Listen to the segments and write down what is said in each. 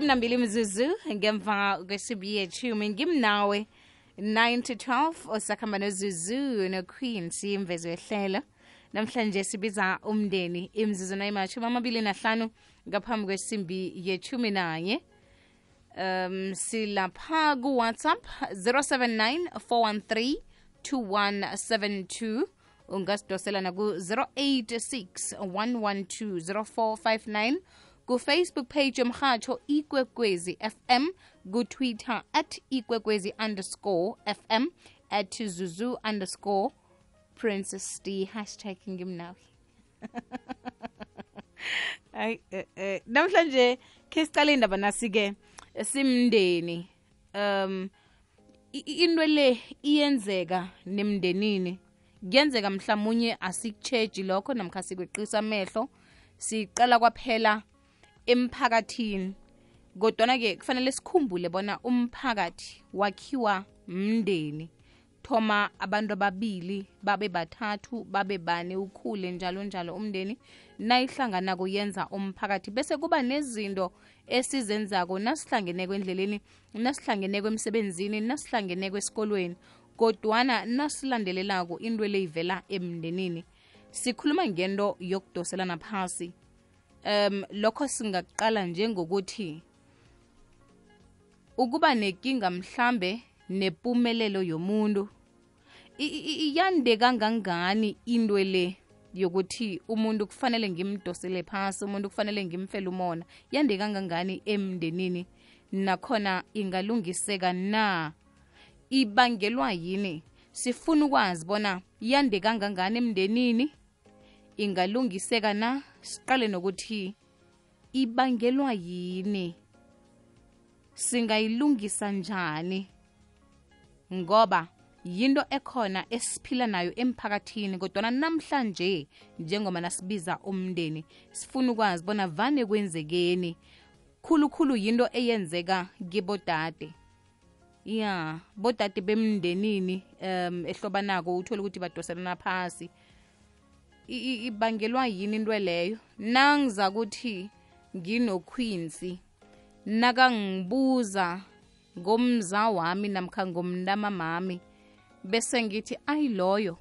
ishumi nambili mzuzu ngemva kwesibi yeshumi ngimnawe 9 to 12 osakhamba nozuzu noqueen siyimvezo wehlelo. Namhlanje sibiza umndeni imzuzu nayimashumi amabili nahlanu ngaphambi kwesimbi yechumi nanye. Um silapha ku-whatsapp 079 413 2172 ungasidosela naku-086 112 0459 kufacebook page yomhatsho ikwekwezi fm kutwitter at ikwekwezi underscore fm at zuzu underscore princess d. Hashtag ngimnawe. Hayi eh, eh, namhlanje khe sicale indaba nasi-ke simndeni. Um into le iyenzeka nemndenini kuyenzeka mhlawumunye asikutsheji lokho namkha sikweqisa amehlo siqala kwaphela emphakathini kodwana-ke kufanele sikhumbule bona umphakathi wakhiwa mndeni. Thoma abantu ababili babe bathathu babe bane ukhule njalo njalo umndeni. Nayihlanganako yenza umphakathi bese kuba nezinto esizenzako nasihlangeneko endleleni nasihlangeneko emsebenzini nasihlangeneko esikolweni kodwana nasilandelelako into le ivela emndenini. Sikhuluma ngento yokudoselana phasi um lokho singaqala njengokuthi ukuba nenkinga mhlambe nempumelelo yomuntu I- i- i- yande kangangani into le yokuthi umuntu kufanele ngimdosele phasi umuntu kufanele ngimfele umona? Yande kangangani emndenini? Nakhona ingalungiseka na? Ibangelwa yini? Sifuna ukwazi bona yande kangangani emndenini? Ingalungiseka na? Siqale nokuthi ibangelwa yini? Singayilungisa njani? Ngoba yinto ekhona esiphila nayo emphakathini kodwana namhlanje njengoba nasibiza umndeni sifuna ukwazi bona vane kwenzekeni. Khulukhulu yinto eyenzeka kibodade. Ya bodade bemndenini um ehlobanako uthole ukuthi badoselana phasi. Ibangelwa yini into leyo? Nangiza ukuthi nginokhwinsi nakangibuza ngomza wami namkha ngomntamamami bese ngithi ayi loyo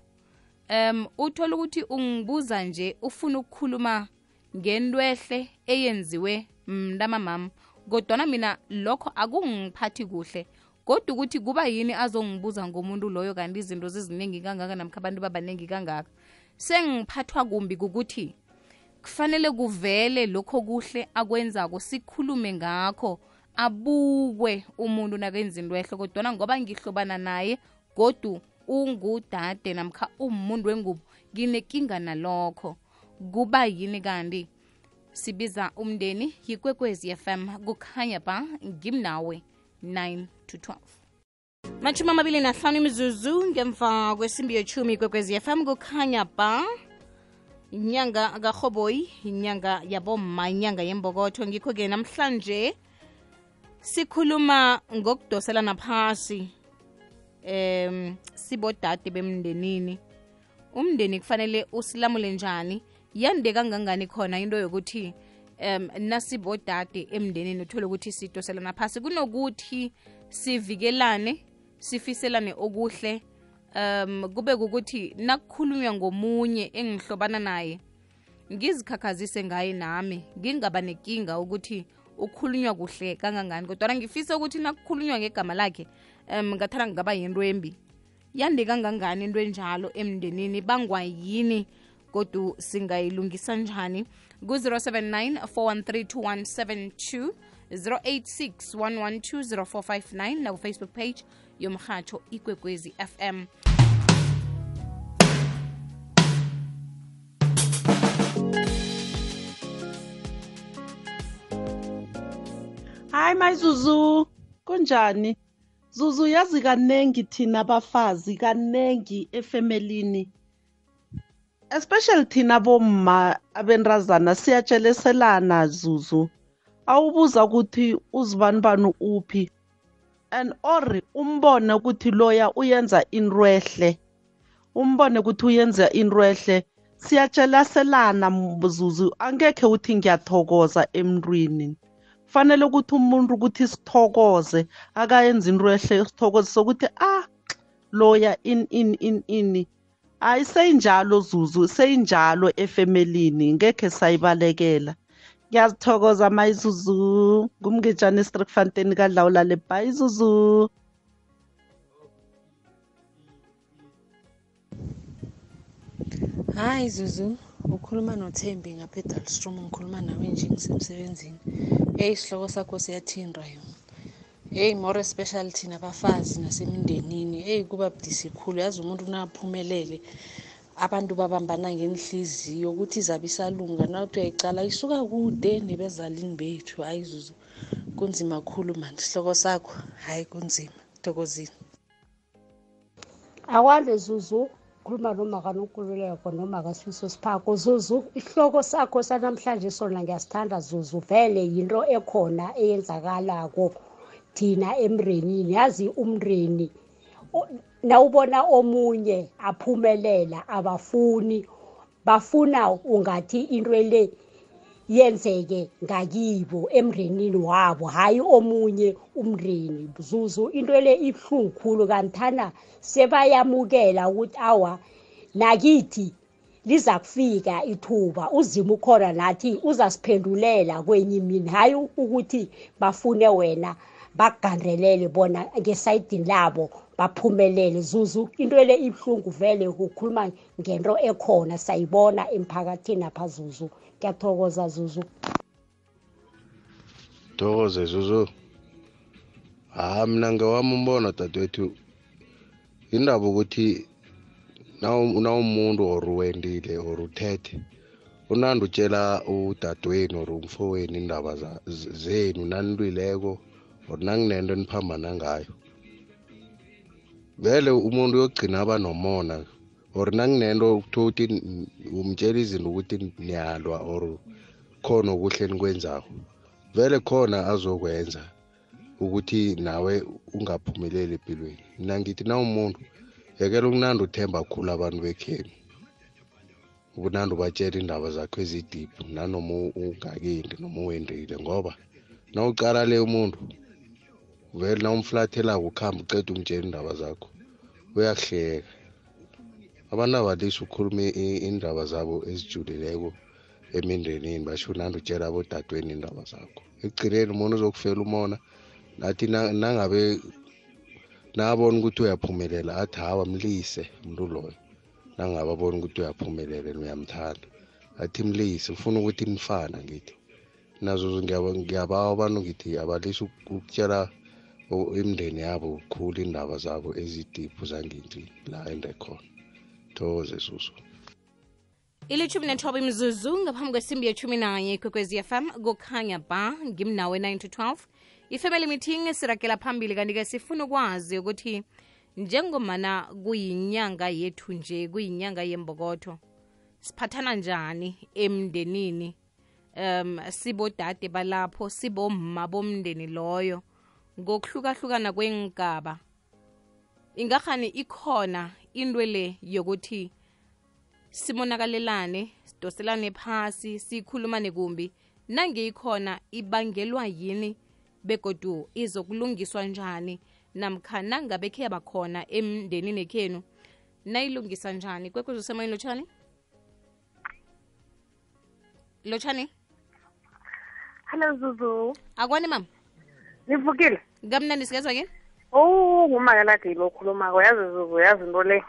um uthola ukuthi ungibuza nje ufuna ukukhuluma ngentwehle eyenziwe mntamamami kodwana mina lokho akungiphathi kuhle kodwa ukuthi kuba yini azongibuza ngomuntu loyo? Kanti izinto ziziningi kangaka namkha abantu babaningi kangaka sengiphathwa kumbi kukuthi kufanele kuvele lokho kuhle akwenzako sikhulume ngakho abukwe umuntu nakenza into ehle kodwana ngoba ngihlobana naye godu ungudade namkha umuntu wengubo nginekinga nalokho. Kuba yini kanti? Sibiza umndeni yikwekwezi fm kukhanya ba ngimnawe 9 to 12 mashumi amabili nahlanu imizuzu ngemva kwesimbi yechumi kwekwezi fm kukhanya ba. Inyanga karhoboyi inyanga yabomma inyanga yembokotho. Ngikho-ke namhlanje sikhuluma ngokudoselana phasi em sibodade bemndenini. Umndeni kufanele usilamule njani? Yande kangangani khona into yokuthi um nasibodade emndenini uthole ukuthi sidoselana phasi kunokuthi sivikelane sifiselane okuhle um kube ukuthi nakukhulunywa ngomunye engihlobana naye ngizikhakhazise ngaye nami ngingaba nekinga ukuthi ukhulunywa kuhle kangangani. Kodwana ngifisa ukuthi nakukhulunywa ngegama lakhe um ngathanda ngaba yinto embi yande kangangani into enjalo emndenini bangwa yini kodwa singayilungisa njani? Ku-079 413 086 112 0459 nakufacebook page yomhatsho ikwekwezi fm hayi mayizuzu kunjani? Zuzu yazi kanengi thina bafazi kanengi efemelini. Especially thina bomma abenrazana siyatsheleselana zuzu. Awubuza ukuthi uzibanibani uphi and or umbone ukuthi loya uyenza intwehle umbone ukuthi uyenza intwehle siyatshelaselana mzuzu angekhe uthi ngiyathokoza emntwini. Kufanele ukuthi umuntu ukuthi sithokoze akayenza into ehle sithokoze sokuthi ah loya in in in ini hayi seyinjalo zuzu seyinjalo efemelini ngekhe sayibalekela. Ngiyazithokoza mayizuzu ngumngejane estrikfanteni kadlawula lebhayi zuzu Hayi Zuzu, ukhuluma noThembi ngapha eDalstrom ngikhuluma nawe nje ngisemsebenzini. Hey isihloko sakho siyathinda yona. Hey more especially thina abafazi nasemindenini. Hey kuba budisi khulu yazi umuntu naphumelele abantu babambana ngenhliziyo ukuthi izabe isalunga nawuthi uyayicala isuka kude nebezalini bethu. Hayi Zuzu kunzima kakhulu manje isihloko sakho hayi kunzima. Thokozini akwande zuzu khuluma nomaka nonkululeko nomaka sifiso siphako. Zuzu isihloko sakho sanamhlanje sona ngiyasithanda zuzu. Vele yinto ekhona eyenzakalako thina emrenini. Yazi umreni o- nawubona omunye aphumelela abafuni. Bafuna ungathi into le yenzeke ngakibo emrenini wabo. Hayi omunye umreni zuzu into le ibuhlungu khulu kanthana sebayamukela ukuthi awa nakithi liza kufika ithuba. Uzima ukhona nathi uzasiphendulela kwenye imini. Hayi ukuthi bafune wena bakugandelele bona ngesayidini labo. Baphumelele. Zuzu into le ibuhlungu vele ukhuluma ngento ekhona sayibona emphakathini apha zuzu. Ngiyathokoza zuzu. Thokoze zuzu. Ha mina ngewami umbono dadewethu indaba ukuthi nawu- nawumuntu or uwendile or uthethe unandi utshela udadewenu or umfowenu indaba za- z- zenu nanilwileko or nanginento eniphambana ngayo. Vele umuntu uyogcina aba nomona or nanginento kuthiwa ukuthi n- umtshela izinto ukuthi niyalwa or khona okuhle nikwenzako vele khona azokwenza ukuthi nawe ungaphumeleli empilweni. Mina ngithi na umuntu yekela ukunandi uthemba khulu abantu bekhenu ukunandi ubatshela indaba zakho ezidiphu nanoma u- ungakindi noma uwendile ngoba nawuqala le umuntu vele nawumflathelako ukuhamba uceda umtshela indaba zakho. Uyakuhleka abantu abalisi ukhuluma i- i- indaba zabo ezijulileko emindenini basho nandi utshela abodadweni indaba zakho. Ekugcineni umuntu uzokufela umona nathi na- nangabe nabona ukuthi uyaphumelela athi hawa mlise umuntu loyo. Nangabe abona ukuthi uyaphumelela and uyamthanda athi mlise ufuna ukuthi nifana ngithi. Nazo ngiyaba- ngiyabawa abantu ngithi abalisi uk- ukutshela imindeni yabo khulu indaba zabo ezidiphu zangithi la endekhona thokoze susu. Ilithumi nethoba imzuzu ngaphambi kwesimbi yethumi nanye kwekwezi fm kukhanya ba ngimnawe 9 to 12 ifamily meeting sirakela phambili kanti-ke sifuna ukwazi ukuthi njengomana kuyinyanga yethu nje kuyinyanga yembokotho siphathana njani emndenini? Um sibodade balapho sibomma bomndeni loyo ngokuhlukahlukana kwengaba ingahani ikhona into le yokuthi simonakalelane sidoselane phasi sikhulumane kumbi. Nangeyikhona ibangelwa yini begodu izokulungiswa njani? Namkha nangabe khe yabakhona emndenini ekhenu nayilungisa njani? Kwekwezo semoyeni lotshani lotshani Hello Zuzu. akwani mama Nivukile? kamnandi sikezwa ke Oh, ngumakaladi lo khulumako. Yazi Zuzu, yazi into le.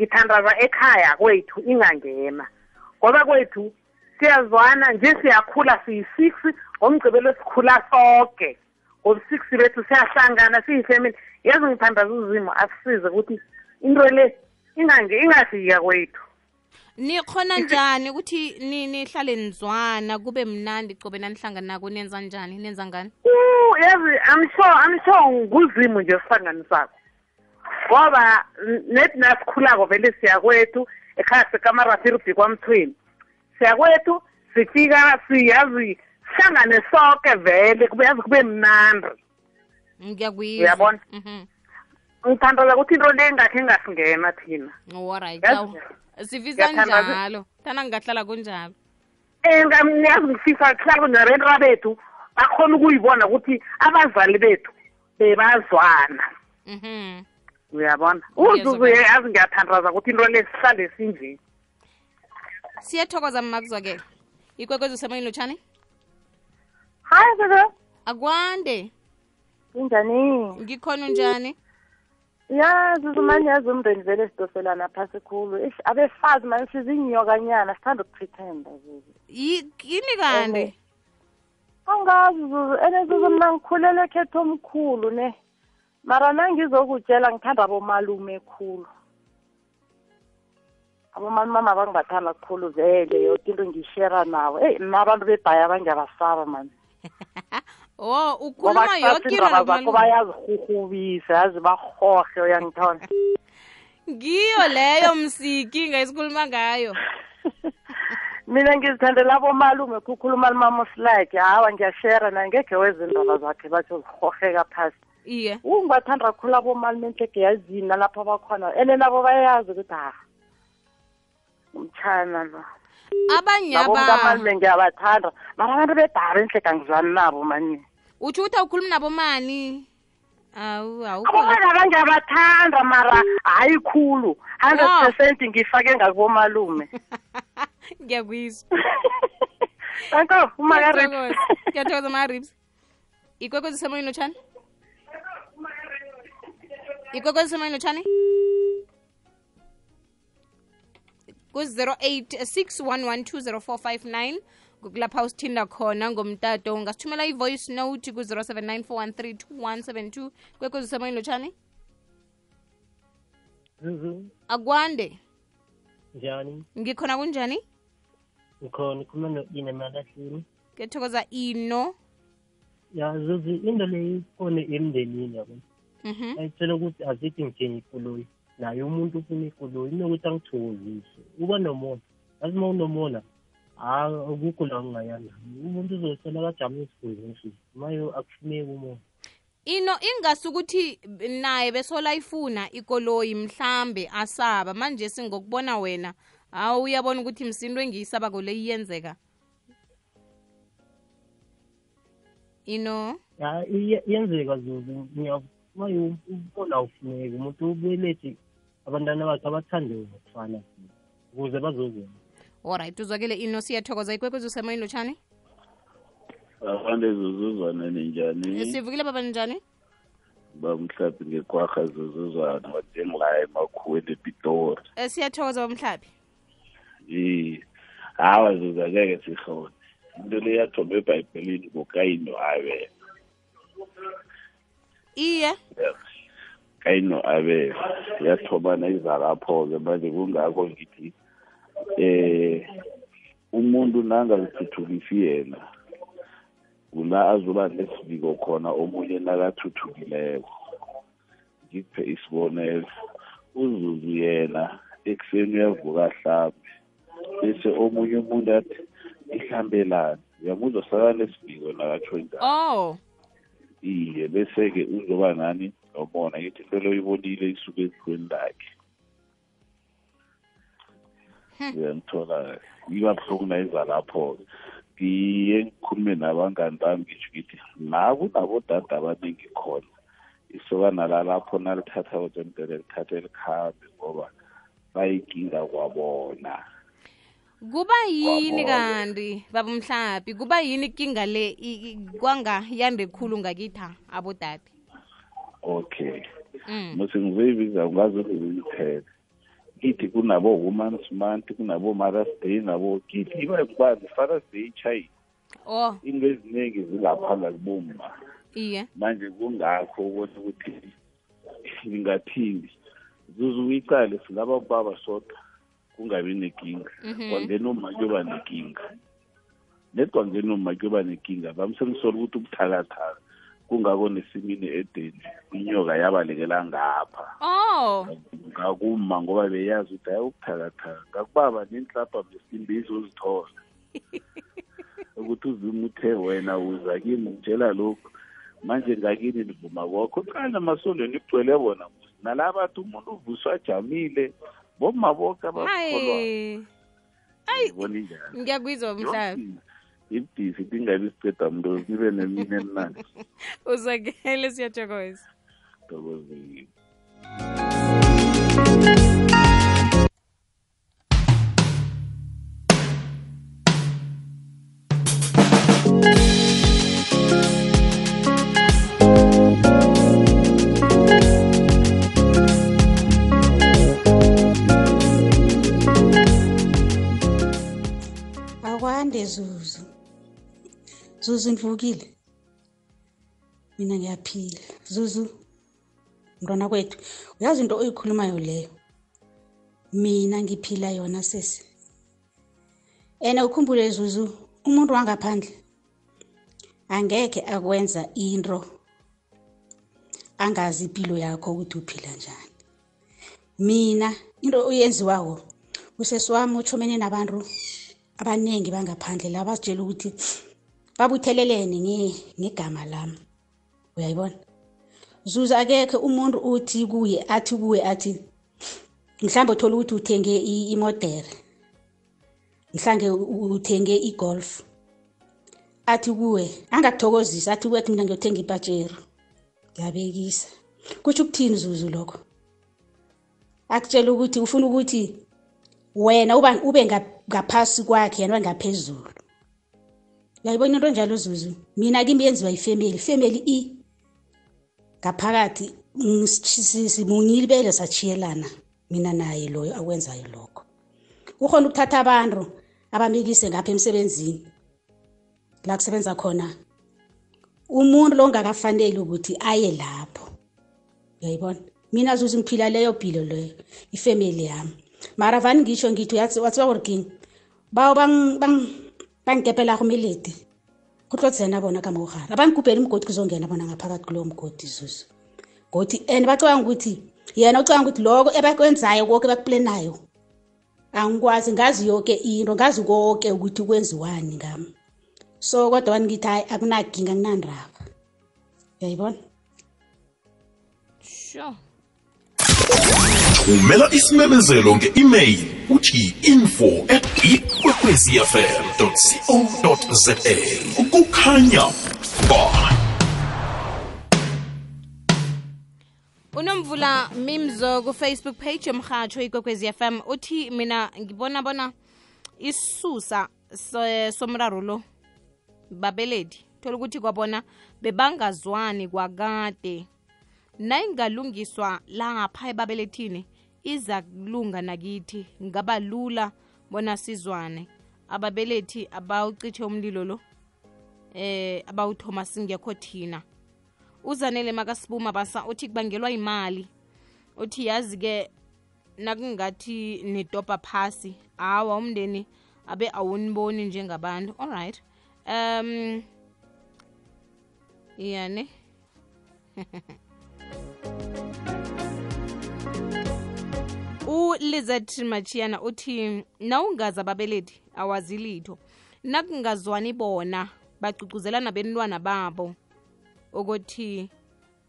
Ngithandaza ekhaya kwethu ingangena. Ngoba kwethu siyazwana nje siyakhula siyi-6 ngomgcibelo sikhula sonke. Ngobu-6 bethu siyahlangana siyifamily. Yazi ngithandaza uzimo asisize ukuthi into le ingange ingafika kwethu. Nikhona njani ukuthi ni- nihlale nizwana kube mnandi cobe nanihlanganako nenza njani nenza ngani? Yazi I'm sure I'm sure nguzimo nje osihlanganisako ngoba nethi nasikhulako vele siyakwethu ekhaya sekamara siribhi kwamthweni. Siyakwethu sifika siyazi sihlangane sonke vele kube yazi kube mnandi. Ngiyakuyizwa. Uyabona? Mhm. ngithandaza ukuthi into le engakhe engasingena thina. Sifisa njalo. Thana ngingahlala kunjalo. Um ngiyazi ngifisa kuhlala kunarenta bethu bakhona ukuyibona ukuthi abazali bethu bebazwana. Mhm. Uyabona? Uzuzu yazi ngiyathandaza ukuthi into le sihlale sinje. Siyathokoza mmakuzwakela ikwekwezi usemoyeni lotshani hayi bebe akwande. Unjani ngikhona unjani ya zuzumani yazi umndeni vele sidoselana phasi khulu. Eish, abefazi mani sizinyokanyana sithanda ukupretenda zuzu Yi- yini kanti? Angazi zuzu ene zuzu mna ngikhulele ekhetho omkhulu ne. Mara nangizokutshela ngithanda abomalume khulu. Abomamama bangibathanda kukhulu vele yoke into ngishera nabo eyi mna abantu bebhaya bangiyabasaba mani oh ngoba ukhuluma yoke kusasa indaba zakho into bayazirhurhubisa yazi barhorhe uyangithola ngiyo leyo msiki ngayisikhuluma ngayo. Mina ngizithandela abomalume kukhuluma lumamosilake hawa ngiyashera naye ngekhe weza indaba zakhe batsho zirhorheka phasi. Iye. Ungibathanda kakhulu abomalume enhlege yazini nalapho abakhona ene nabo bayazi ukuthi ha umtshana lo. Abanye nabo aba mkamalume ngiyabathanda mara abantu bedara enhlege angizwani nabo mani utsho ukuthi awukhulumi nabomani awu awukho abobana bangiyabathanda mara hayi khulu. Hundred Oh. percent ngifake ngakubomalume. Ngiyakuyizwa. Anko umakarip Ngiyathokoza. ngiyathokoza maribs ikwekwezi semoyeni lotshani ikwekwezi semoyeni lotshani ku-08 611 kukulapha usithinda khona ngomtato. Ungasithumela i-voice note ku-079 413 kwekwezi semoyeni lotshani? Zuzu, akwande. Njani? ngikhona kunjani? Ngikhona ukhuluma no-Ine emalahleni ngiyathokoza ino. Ya Zuzu, into leyi ikhona emndenini yabo. mhm. Ayitshela ukuthi azithi ngithenga ikoloyi. Naye umuntu ufuna ikoloyi, inokuthi angithokozise. Uba nomona. Yazi uma unomona, ha akukho la ungayanda. Umuntu uzosela kajame esifundeni nje. Mayo akufuneki umona. ino ingasukuthi naye besolayifuna ikoloyi mhlambe asaba manje singokubona wena hawu uyabona ukuthi msinto engiyisaba kole iyenzeka ino Ya iye- iyenzeka Zuzu, ngiya mayo ubona ufuneki umuntu ubelethe abantwana bakhe abathande ngokufana ukuze bazozena. Olright uzwakele ino siyathokoza ikwekwezi usemoyini lotshani abantu ezuzuzwana ninjani? Sivukile baba njani bamhlaphi ngekwarha zuzuzwana wadengilayo emakhuweni epitori. Um siyathokoza bamhlaphi i hawa zuza ngeke sihlone into le yathombe ebhayibhelini ngokayino abele iye. Kayino abele yathomana iza lapho-ke manje kungakho ngithi eh umuntu nangazithuthukisi yena kula azoba nesiviko khona omunye nakathuthukileko. Ngikuphe isibonelo uzuzu yena ekuseni uyavuka hlambe bese omunye umuntu athi ihlambelani uyamuzwa saka nesiviko nakatsho njalo. Oh. Iye bese-ke uzoba nani nobona ngithi into leyo uyibonile isuke ezihweni lakhe uyangithola iba buhlungu nayiza lapho-ke. Ngiye ngikhulume nabangani bami ngisho ngithi nakunabodada abaningi khona. Isokana lalapho nalithatha kotempele lithathe likhambe ngoba bayinkinga kwabona kuba yini Wabona. kanti baba mhlaphi kuba yini kinga le i- i- kwanga yande khulu ngakitha abodade? Okay. Mm. mose ngizoyibiza ngazo ngiziyithele kithi kunabo women's month kunabo mothers day nabo kithi iba kubani fathers day china oh. Into eziningi zingaphanga kubomma. Iye. Manje kungakho ubona ukuthi ngingathini? Zuzu uyicale singaba baba sodwa. Kungabi nenkinga Mhm. kwangena uma kuyoba nenkinga nekwangena uma kuyoba nenkinga bamsengisola ukuthi ubuthakathaka kungako nesimini edeni inyoka yabalekela ngapha. Oh. Ngakuma ngoba beyazi ukuthi hayi ubuthakathaka. Ngakubaba nenhlapha mesimbi izozithola. Ukuthi uzima uthe wena uza kimi ngitshela lokhu. Manje ngakini nivuma kwakho. Qala emasolweni kugcwele bona nalaba bathi umuntu uvuswa ajamile bomaboka bakholwaboni ngiyakwizwa mhlabi ibudisi siceda mntu sibe nemini emnandi. Uzakele siyathokoza. Thokozile. Zuzu ndivukile mina ngiyaphila. Zuzu mntwana kwethu uyazi into oyikhulumayo leyo? Mina ngiphila yona sesi. And ukhumbule zuzu umuntu wangaphandle angekhe akwenza into angazi impilo yakho ukuthi uphila njani. Mina into oyenziwako usesi wami uthomene nabantu abaningi bangaphandle la basitshela ukuthi babuthelelene nge- ngegama lami. Uyayibona? Zuza akekho umuntu uthi kuye athi kuwe athi mhlawumbe uthola ukuthi uthenge i- imodere. Mhlange u- uthenge igolf. Athi kuwe angakuthokozisi athi kuwe athi mina ngiyothenga ipatshero ngiyabekisa. Kutsho ukuthini zuzu lokho? Akutshela ukuthi ufuna ukuthi wena uba ube nga- ngaphasi kwakhe yena ngaphezulu. Uyayibona into njalo zuzu? Mina kimi yenziwa yifemeli ifemeli i ngaphakathi mm, si- si- simunyilibele sachiyelana mina naye loyo akwenzayo lokho. Ukhona ukuthatha abantu abamikise ngapha emsebenzini. La kusebenza khona umuntu lo ongakafaneli ukuthi aye lapho. Uyayibona? Mina zuzu ngiphila leyo mpilo leyo ifemeli yami. Mara vani ngisho ngithi uyazi watsiwa gore keng bao bang- bang- bangikepelago melete go tlo tsena bona ka mogare abangikupeli mgodi kuzongena bona ngaphakathi kulowo mgodi zuzu. Godi and bacabanga ukuthi yena ucabanga ukuthi loko ebakwenzayo koke bakuplenayo angikwazi ngazi yoke into ngazi koke ukuthi kwenziwani ngami. So kodwa wani ngithi hayi akunaginga kunandaba uyayibona? Sure. Thumela isimemezelo nge-email uthi info at ikwekwezfm co kukhanya ba unomvula mimzo kufacebook page yomrhatsho ikwekwezi fm uthi mina ngibona bona isusa so- somraro lo babeledi thola ukuthi kwabona bebangazwani kwakade. Nayingalungiswa la ngapha ebabelethini iza kulunga nakithi ngaba lula bona sizwane. Ababelethi abawucithe umlilo lo eh abawuthoma singekho thina. Uzanele makasibuma basa uthi kubangelwa imali uthi yazi-ke nakungathi nitopa phasi hawa umndeni abe awuniboni njengabantu. Alright um yani ulizet machiyana uthi nawungazi ababelethi awazi litho nakungazwani bona bacucuzelana bentwana babo ukuthi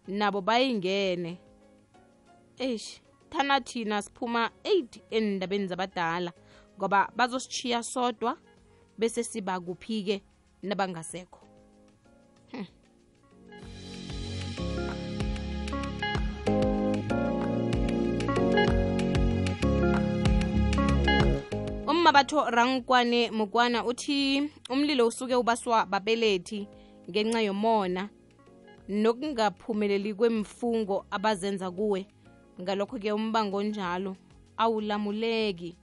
nabo bayingene. Eish thana thina siphuma 8 endabeni zabadala ngoba bazosishiya sodwa bese siba kuphi-ke nabangasekho? Ummabatho rangkwane mokwana uthi umlilo usuke ubaswa babelethi ngenxa yomona nokungaphumeleli kwemfungo abazenza kuwe. Ngalokho-ke umbango onjalo awulamuleki.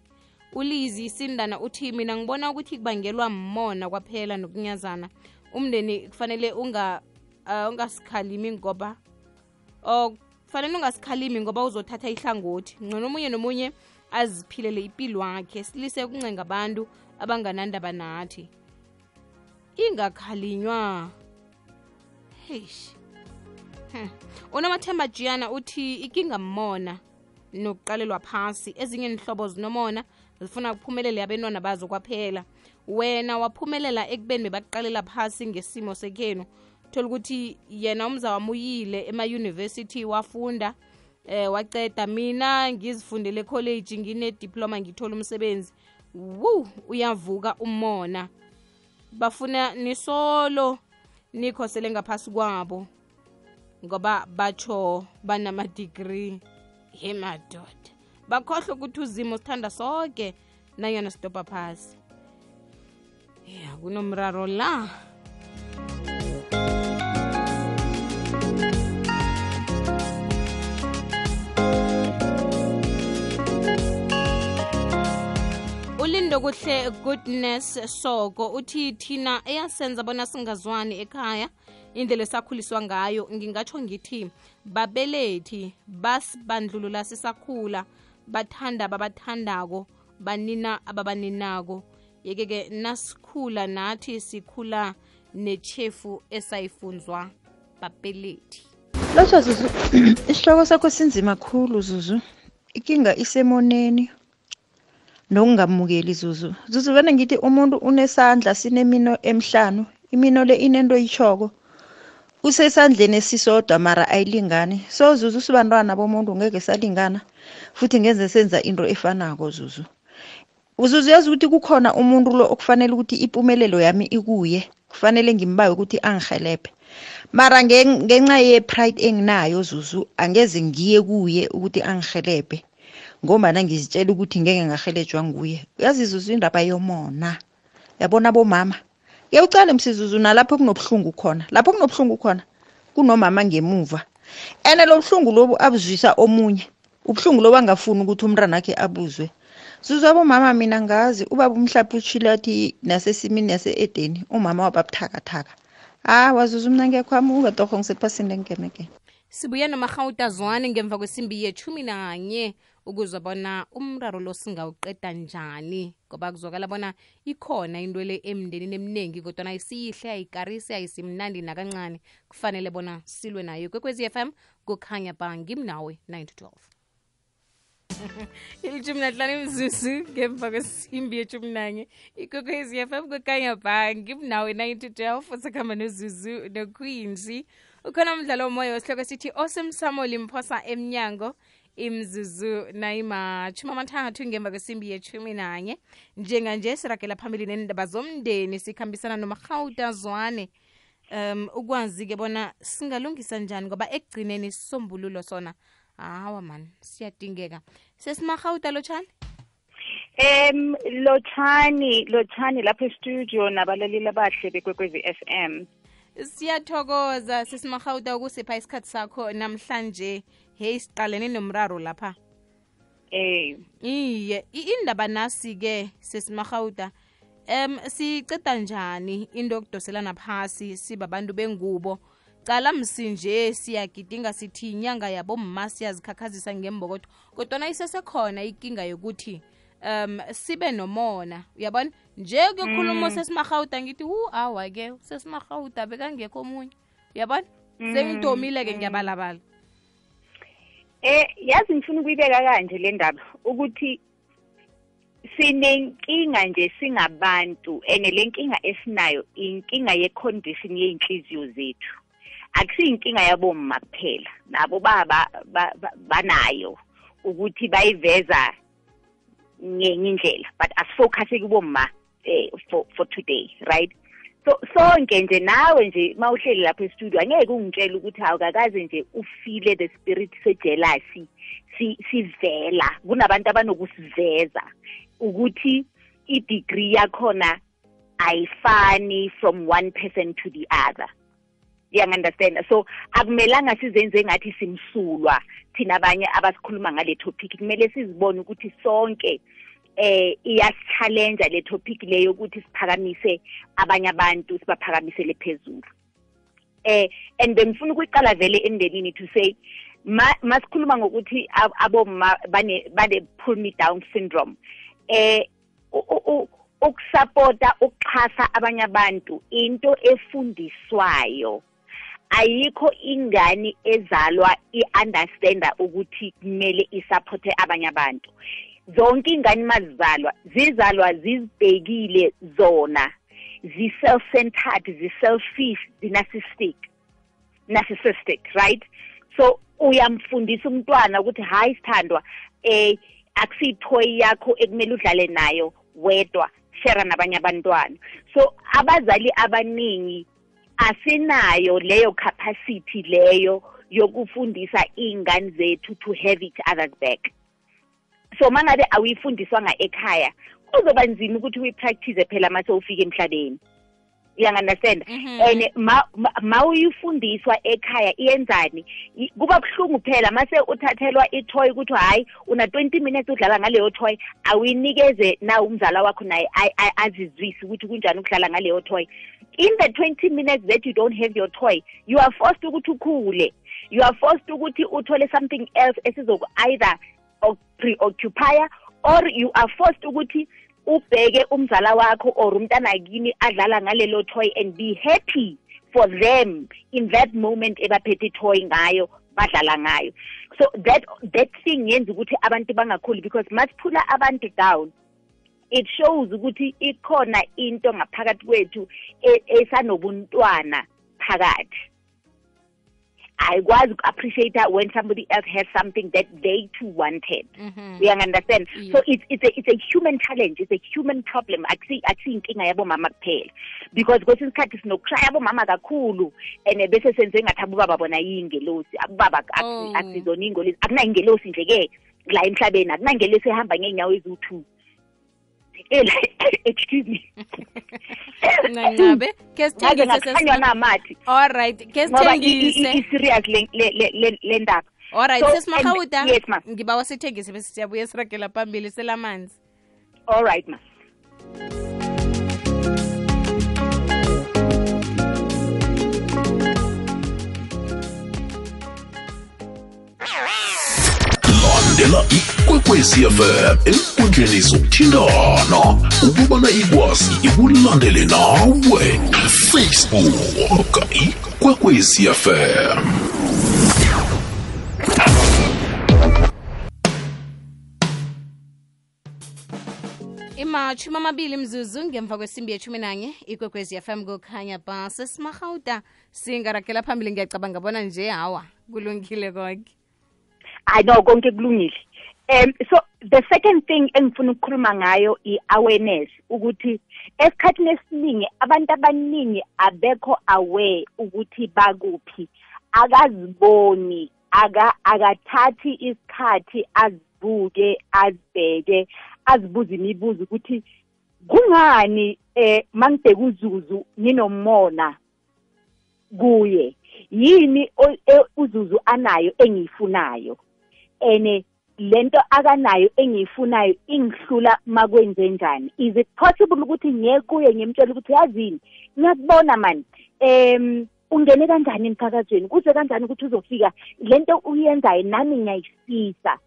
Ulizi isindana uthi mina ngibona ukuthi kubangelwa mmona kwaphela nokunyazana. Umndeni kufanele unga uh, ungasikhalimi ngoba oh kufanele ungasikhalimi ngoba uzothatha ihlangothi. Ngcono omunye nomunye aziphilele impilo wakhe silise ukuncenga abantu abanganandaba nathi. Ingakhalinywa. Heish Hmm. unomathemba jiyana uthi ikinga mmona nokuqalelwa phasi. Ezinye inhlobo zinomona zifuna kuphumelele abentwana bazo kwaphela. Wena waphumelela ekubeni bebakuqalela phasi ngesimo sekhenu. Thola ukuthi yena umza wamuyile emayunivesithi wafunda eh waceda mina ngizifundele college ngine diploma ngithola umsebenzi. Wu uyavuka umona. Bafuna nisolo nikhosele ngaphasi kwabo. Ngoba batsho banamadigri he madoda. Bakhohlwa ukuthi uzimo sithanda sonke nanyana sidobha phasi. Ya kunomraro la ulindo kuhle goodness soko. Uthi thina eyasenza bona singazwani ekhaya indlela esakhuliswa ngayo ngingatsho ngithi babelethi basibandlulula sisakhula bathanda babathandako banina ababaninako. Yeke-ke nasikhula nathi sikhula nechefu esayifunzwa babelethi. Lotsha zuzu isihloko sakho sinzima khulu zuzu. Ikinga isemoneni nokungamukeli zuzu. Zuzu vane ngithi umuntu unesandla sinemino emhlanu imino le inento yitshoko usesandleni esisodwa mara ayilingani. So zuzu sibantwana bomuntu ngeke salingana futhi ngeze senza into efanako zuzu. Uzuzu yazi ukuthi kukhona umuntu lo okufanele ukuthi impumelelo yami ikuye. Kufanele ngimbawe ukuthi angihelebhe mara ngenxa ye-pride enginayo zuzu angeze ngiye kuye ukuthi angihelebhe ngombana ngizitshela ukuthi ngeke ngahelejwa nguye. Uyazi zuzu indaba yomona. Yabona bomama yewucale msizuzu nalapho kunobuhlungu khona. Lapho kunobuhlungu khona kunomama ngemuva. Ene lo buhlungu lobu abuzwisa omunye. Ubuhlungu lobu angafuni ukuthi umntwana akhe abuzwe. Zuzu abomama mina ngazi ubaba umhlaphi utshile athi nasesimini yase-edeni umama wababuthakathaka hawa zuzu mna ngiyakhwama ungatorho ngisephasini lengemeke sibuye nomarhawuta zwane ngemva kwesimbi yethumi nanye. Ukuzwa bona umraro lo singawuqeda njani ngoba kuzwakala bona ikhona into le emndenini eminingi kodwana isiyihle ayikarisi ayisimnandi nakancane kufanele bona silwe nayo. Kwekwezi FM kukhanya ba ngimnawe 9 to 12 ilithumi nahlanu imzuzu ngemva kwesimbi yeshumi nanye. Ikwekwezi FM kukhanya ba ngimnawe 9 to 12 usakhamba nozuzu nokwinzi ukhona umdlalo womoya wesihloko sithi osemsamo limphosa emnyango imzuzu nayimatshumi amathathu ngemva kwesimbi yethumi nanye. Njenganje siragela phambili nendaba zomndeni sikhambisana nomarhawuta zwane. Um ukwazi-ke bona singalungisa njani ngoba ekugcineni sisombululo sona. Hawa mani siyadingeka. Sesimarhawuta lotshani? Um lotshani lotshani lapho estudio nabalaleli abahle bekwekwezi f m. Siyathokoza sesimarhawuta ukusipha isikhathi sakho namhlanje hey siqalene nomraro lapha. Eh iye indaba nasi-ke sesimarhawuta um siceda njani into yokudoselana phasi sibabantu bengubo? Cala msinje siyagidinga sithi inyanga yabo yabomma siyazikhakhazisa ngembokotho kodwana isesekhona ikinga yokuthi um sibe nomona uyabona? Nje kuyokhuluma Mm. sesimarhawuta ngithi hu awa-ke sesimarhawuta bekangekho omunye. Uyabona? Mm, sengidomile-ke ngiyabalabala eh yazi ngifuna ukuyibeka kanje le ndaba ukuthi sinenkinga nje singabantu and le nkinga esinayo inkinga ye-condition yey'nhliziyo zethu. Akusiyinkinga yabomma kuphela nabo baba ba- ba- banayo ukuthi bayiveza ngenye indlela but asifocuse kubomma eh, for, for today right? So sonke nje nawe nje mawuhleli lapha estudio angeke ungitshele ukuthi awukakaze nje ufile the spirit sejealousy si sivela kunabantu abanokusiveza ukuthi i-degree yakhona ayifani from one person to the other. Uyangi-understand so akumelanga sizenze ngathi simsulwa thina abanye abasikhuluma ngale topic. Kumele sizibone ukuthi sonke eh iyasichallenja le topic leyo ukuthi siphakamise abanye abantu sibaphakamisele phezulu. Eh and bengifuna ukuyiqala vele emndenini to say ma masikhuluma ngokuthi ab- abomma bane bane pull me down syndrome. Eh ukusupporta ukuxhasa abanye abantu into efundiswayo. Ayikho ingane ezalwa i-understanda ukuthi kumele isupporte abanye abantu. Zonke ingane mazizalwa zizalwa zizibhekile zona zi-self-centered zi-selfish zi-narcissistic narcissistic right? So uyamfundisa umntwana ukuthi hayi sithandwa eh akusiyithoyi yakho ekumele udlale nayo wedwa share nabanye abantwana. So abazali abaningi asinayo leyo capacity leyo yokufundisa iy'ngane zethu to have each other's back. So mangabe awuyifundiswanga ekhaya kuzoba nzima ukuthi uyipractice phela mase ufike emhlabeni. Uyangunderstand and ma uyifundiswa ekhaya iyenzani? Kuba buhlungu phela mase uthathelwa i-toy ukuthi hayi una 20 minutes udlala ngaleyo toy. Awuyinikeze na umzala wakho naye a- a- azizwise ukuthi kunjani ukudlala ngaleyo toy. In the 20 minutes that you don't have your toy you are forced ukuthi ukhule. You are forced ukuthi uthole something else esizoku either preoccupy or you are forced ukuthi ubheke umzala wakho or umntana kini adlala ngalelo toy and be happy for them in that moment ebaphethe itoy ngayo badlala ngayo. So that that thing yenza ukuthi abantu bangakhuli because masiphula abantu down. It shows ukuthi ikhona into ngaphakathi kwethu e- esanobuntwana phakathi. Ayikwazi uku-appreciate when somebody else has something that they too wanted. You understand? So it's, it's, a, it's a human challenge. It's a human problem. Akusi- akusiyinkinga yabomama kuphela. Because kwesinye isikhathi sinokushaya abomama kakhulu and bese senze ngathi abobaba bona yiyingelosi abobaba Oh. akusizona iy'ngelosi akunayingelosi nje-ke la emhlabeni. Akunangelosi ehamba ngey'nyawo eziwu-two excuse me. Ncancabe ke ngaze sithengise ngakhanywa namathi alright ke ngoba i- i- i- sithengise i-serious le- le- le- le- le ndaba. Alright So, sesimahawuda and- yes ma ngibawa sithengise bese siyabuya siragela phambili selamanzi. All right ma landela ikwekwezi fm enkundleni zokuthintana. Ukubana ikwazi ikulandele nawe facebook ikwekwezi fm imatshumi amabili mzuzu ngemva kwesimbi yethumi nanye ikwekwezi fm kukhanya ba singaragela phambili ngiyacabanga bona nje hawa kulungile konke i know konke kulungile. Um so the second thing engifuna ukukhuluma ngayo i-awareness ukuthi esikhathini esiningi abantu abaningi abekho aware ukuthi bakuphi. Akaziboni aka akathathi isikhathi azibuke azibheke azibuze imibuzo ukuthi kungani eh mangibheka uzuzu nginomona kuye? Yini e- uzuzu anayo engiyifunayo? Ene lento akanayo engiyifunayo ingihlula makwenze njani? Is it possible ukuthi ngiye kuye ngimtshela ukuthi yazini ngiyakubona mani em ungene kanjani emphakathweni? Kuze kanjani ukuthi uzofika? Lento uyenzayo nami ngiyayifisa.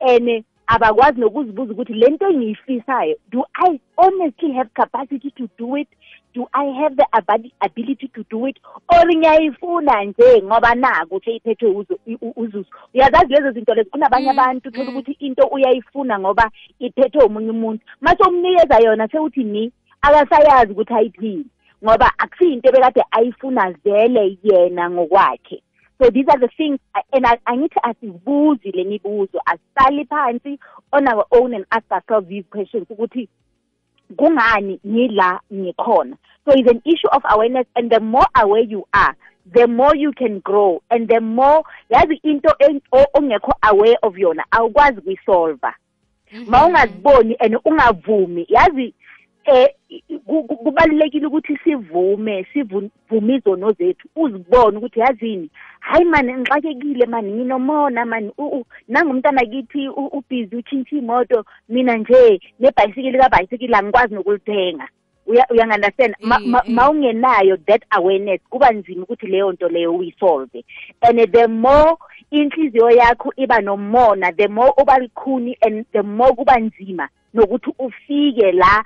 And abakwazi nokuzibuza ukuthi lento engiyifisayo do i honestly have capacity to do it? Do i have the abali- ability to do it? Or ngiyayifuna nje ngoba naku ukuthi iphethwe uzu- u- u- uzuzu. Uyazazi lezo zinto lezo kunabanye abantu uthola ukuthi into uyayifuna ngoba iphethwe omunye umuntu. Mase umnikeza yona sewuthi ni akasayazi ukuthi ayithini ngoba akusiyinto ebekade ayifuna vele yena ngokwakhe. So these are the things and I- angithi asibuzi le mibuzo? Asisali phansi? On our own and ask ourselves these questions ukuthi kungani ngila ngikhona so it's an issue of awareness and the more aware you are the more you can grow and the more yazi into ongekho aware of yona awukwazi kuyisolva ma ungaziboni and ungavumi yazi eh ku- ku- kubalulekile ukuthi sivume sivume izono zethu uzibone ukuthi yazini hayi mani ngixakekile mani nginomona mani nangumntana kithi ubhizi utshintsha imoto mina nje nebhayisikili kabhayisikili angikwazi nokulithenga. Uya- uyangunderstand ma, ma, ma ungenayo that awareness kuba nzima ukuthi leyo nto leyo uyisolve. And the more inhliziyo yakho iba nomona the more uba likhuni and the more kuba nzima nokuthi ufike la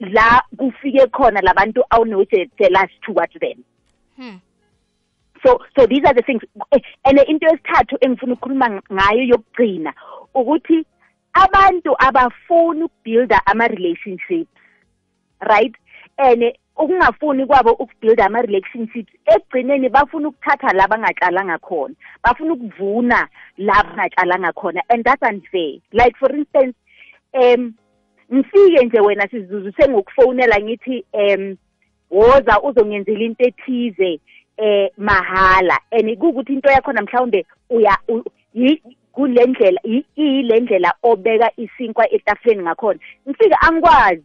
la kufike khona labantu awuno-jealous towards them Hmm. so so these are the things Eh, and into yesithathu engifuna ukukhuluma ng- ngayo yokugcina ukuthi abantu abafuni ukubuilda ama-relationships right? And ukungafuni kwabo ukubuilda ama-relationships ekugcineni bafuna ukuthatha la bangatshalanga khona bafuna ukuvuna la bangatshalanga khona and that's unfair. Like for instance um ngifike nje wena sizuzu sengokufonela ngithi em woza uzongenzela into ethize eh mahala. And kukuthi into yakho namhlawumbe uya u- yi- kule ndlela yi- iyile ndlela obeka isinkwa etafuleni ngakhona. Ngifike angikwazi.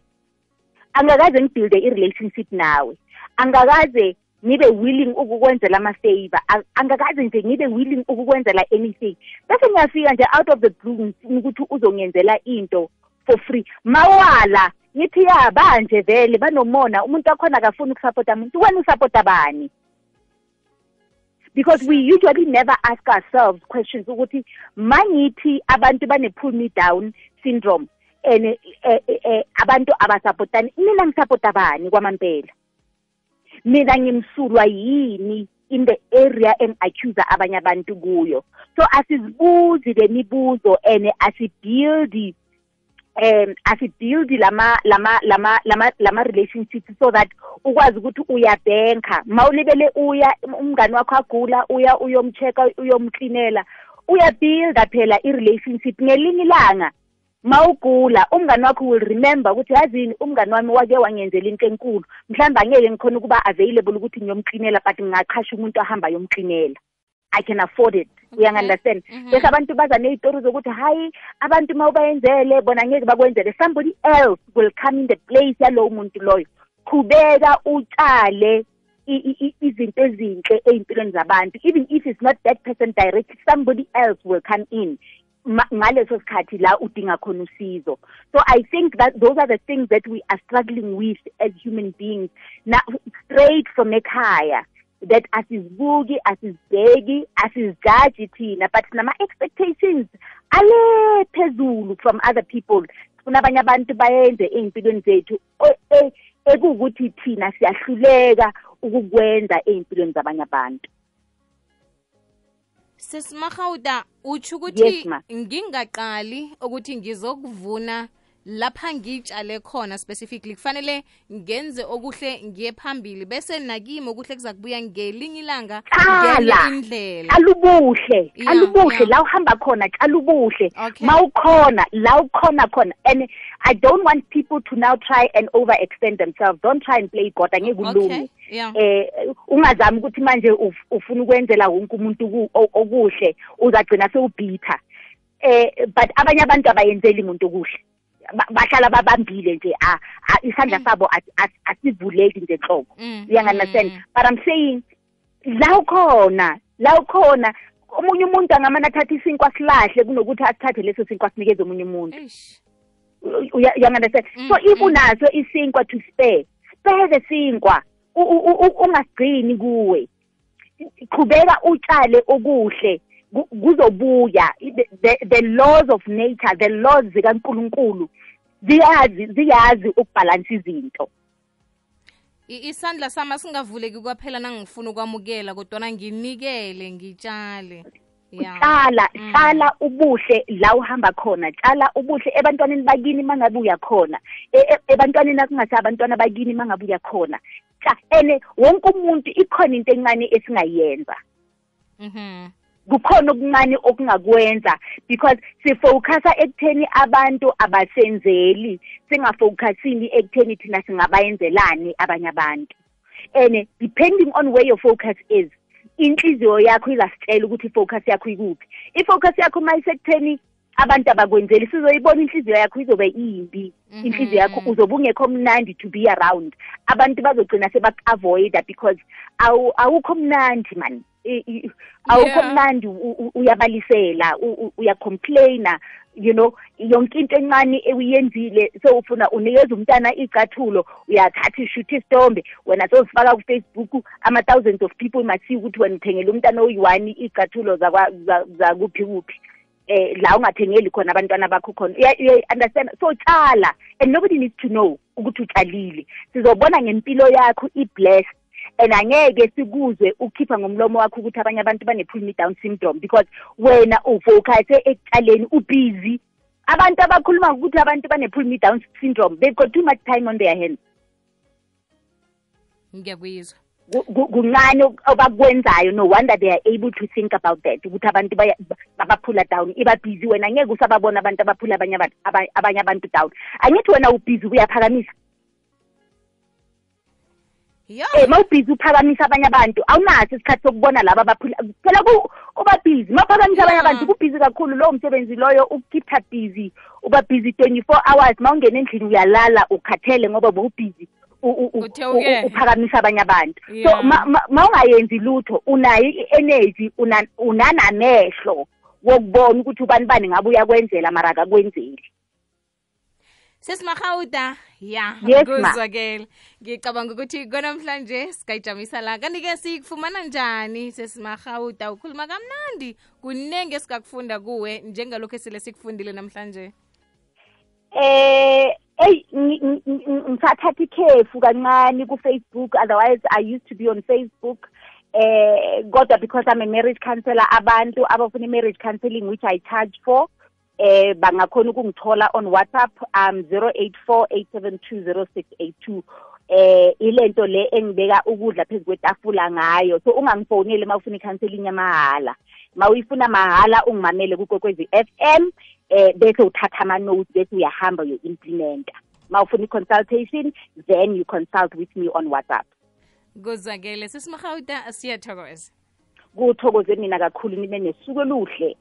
Angakaze ngibuilde i-relationship nawe. Angakaze ngibe willing ukukwenzela ama-favor. Angakaze nje ngibe willing ukukwenzela anything. Bese ngiyafika nje out of the blue ukuthi uzongenzela into. For free. Mawala ngithi ya banje vele banomona umuntu wakhona akafuni ukusapota muntu wena usapota bani? Because we usually never ask ourselves questions ukuthi mangithi abantu bane-pull me down syndrome and eh, eh, eh, abantu abasapotani mina ngisapota bani kwamampela? Mina ngimsulwa yini in the area engi-accuser abanye abantu kuyo? So asizibuzi le mibuzo and asibuildi um asibuildi lama lama lama lama lama relationships so that ukwazi ukuthi uyabhenka. Mawulibele uya umngani wakho agula uya uyomcheck uyomklinela uyabuilda phela i-relationship ngelinye ilanga. Mawugula umngani wakho will remember ukuthi yazini umngani wami wake wangenzela into enkulu. Mhlawumbe angeke ngikhona ukuba available ukuthi ngiyomklinela but ngingaqhasha umuntu ahamba yomklinela i can afford it. Uyangi-understand bese abantu baza ney'tori zokuthi hayi abantu ma ubayenzele bona ngeke bakwenzele. Somebody else will come in the place yalowo muntu loyo. Qhubeka utshale izinto ezinhle ey'mpilweni zabantu. Even if it's not that person directly somebody else will come in ngaleso sikhathi la udinga khona usizo. So i think that those are the things that we are struggling with as human beings. Now straight from ekhaya. That asizibuki asizibheki asizijaji thina but nama-expectations ale phezulu from other people sifuna abanye abantu bayenze ey'mpilweni zethu o- e- ekuwukuthi thina siyahluleka ukukwenza ey'mpilweni zabanye abantu sesimahawuda utsho Yes, ukuthi ma. ngingaqali ukuthi ngizokuvuna lapha ngitshale khona specifically kufanele ngenze okuhle ngiye phambili bese nakimi okuhle kuza kubuya ngelinye ilanga ngenye Qala. indlela. Alubuhle! Yeah, alubuhle! yeah. la uhamba khona tshala ubuhle Okay. mawukhona la ukhona khona and i don't want people to now try and overextend themselves. Don't try and play god angeke ulunge. okay yeah. Eh ungazami ukuthi manje uf- ufuna ukwenzela wonke umuntu ku- o- okuhle uzagcina sewubhitha. Eh but abanye abantu abayenzeli umuntu okuhle. Ba- bahlala babambile nje isandla sabo asi- asi- asivuleki nje enhloko Mm, uyangi-understand mm, but i'm saying la ukhona la ukhona omunye umuntu angamane athathe isinkwa silahle kunokuthi asithathe leso sinkwa sinikeze omunye umuntu. Eish. Uya- uyangi-understand so Mm, if unaso isinkwa to spare spare the sinkwa ungasigcini kuwe. Qhubeka utshale okuhle. ku- kuzobuya. The, the, laws of nature the laws zikankulunkulu ziyazi ziyazi ukubhalansa izinto. Isandla sami singavuleki kwaphela nangifuna ukwamukela kodwana nginikele ngitshale tshala Mm. tshala ubuhle la uhamba khona. Tshala ubuhle ebantwaneni bakini mangabe uyakhona E- e- ebantwaneni akungasi abantwana bakini mangabe uyakhona Tsa- ene wonke umuntu ikhona into encane esingayenza. Mhm. Kukhona okuncane okungakwenza because sifocusa ekutheni abantu abasenzeli singafocusini ekutheni thina singabayenzelani abanye abantu. And depending on where your focus is inhliziyo yakho izasitshela ukuthi ifocus yakho ikuphi. Ifocus yakho uma isekutheni abantu abakwenzeli sizoyibona inhliziyo yakho izobe iyimbi Mhm. inhliziyo yakho uzobe ungekho mnandi to be around. Abantu bazogcina sebaku-avoida because awu- awukho mnandi man. I- i- awukho Yeah. mnandi u- u- uyabalisela u- u- uyacomplaina you know yonke into encane ewuyenzile so ufuna unikeza umntana icathulo uyathatha ishutha isitombe wena sozifaka kufacebook ama-thousands of people masiye ukuthi wena uthengele umntana oyi-one icathulo zakwa- za- zakuphi kuphi. Eh la ungathengeli khona abantwana bakho khona. Uya uya- understand? So tshala and nobody needs to know ukuthi utshalile. Sizobona ngempilo yakho i-blessed. And angeke sikuzwe ukhipha ngomlomo wakho ukuthi abanye abantu bane-pull me down syndrome because wena ufocuse ekutshaleni ubusy. Abantu abakhuluma ukuthi abantu bane-pull me down syndrome they've got too much time on their hands. Ngiyakuyizwa ku- ku- kuncane ok- abakwenzayo? No wonder they are able to think about that ukuthi abantu baya- babaphula down iba busy wena ngeke usababona abantu abaphula abanye abantu aba- abanye abantu down. Angithi wena ubhizi uyaphakamisa. Eh mawubhizi uphakamisa abanye abantu awunaso isikhathi sokubona laba abaphula phela ku- uba busy mawuphakamisa abanye abantu kubhizi kakhulu lowo msebenzi loyo ukukeep busy uba busy 24 hours mawungena endlini uyalala ukhathele ngoba bowubhizi uphakamisa abanye abantu. So ma- ma- mawungayenzi lutho unayo i-energy una- unanamehlo wokubona ukuthi ubani bani ngabe uyakwenzela mara akakwenzeli. Sesimahawuda ya Yes, kuzwakele ngicabanga ukuthi konamhlanje sikayijamisa la. Kanti-ke sikufumana njani sesimahawuda ukhuluma kamnandi. Kuningi esikakufunda kuwe njengalokhu esile sikufundile namhlanje? Eh hey ngi- ngi- ngi- ngisathatha ikhefu kancane ku-facebook. Otherwise i used to be on facebook. Eh kodwa because i'm a marriage counselor abantu abafuna i-marriage counseling which i charge for eh bangakhona ukungithola on whatsapp um 0848720682 eh ilento le engibeka ukudla phezu kwetafula ngayo. So ungangifoneli uma ufuna i-counseling yamahhala. Ma uyifuna mahhala ungimamele kukwekwezi FM eh bese uthatha ama notes bese uyahamba uyo implementa ma ufuna i-consultation then you consult with me on WhatsApp. Kuzwakele. Sesimahawuda siyathokoza. Kuthokoze mina kakhulu nibe nesuku oluhle.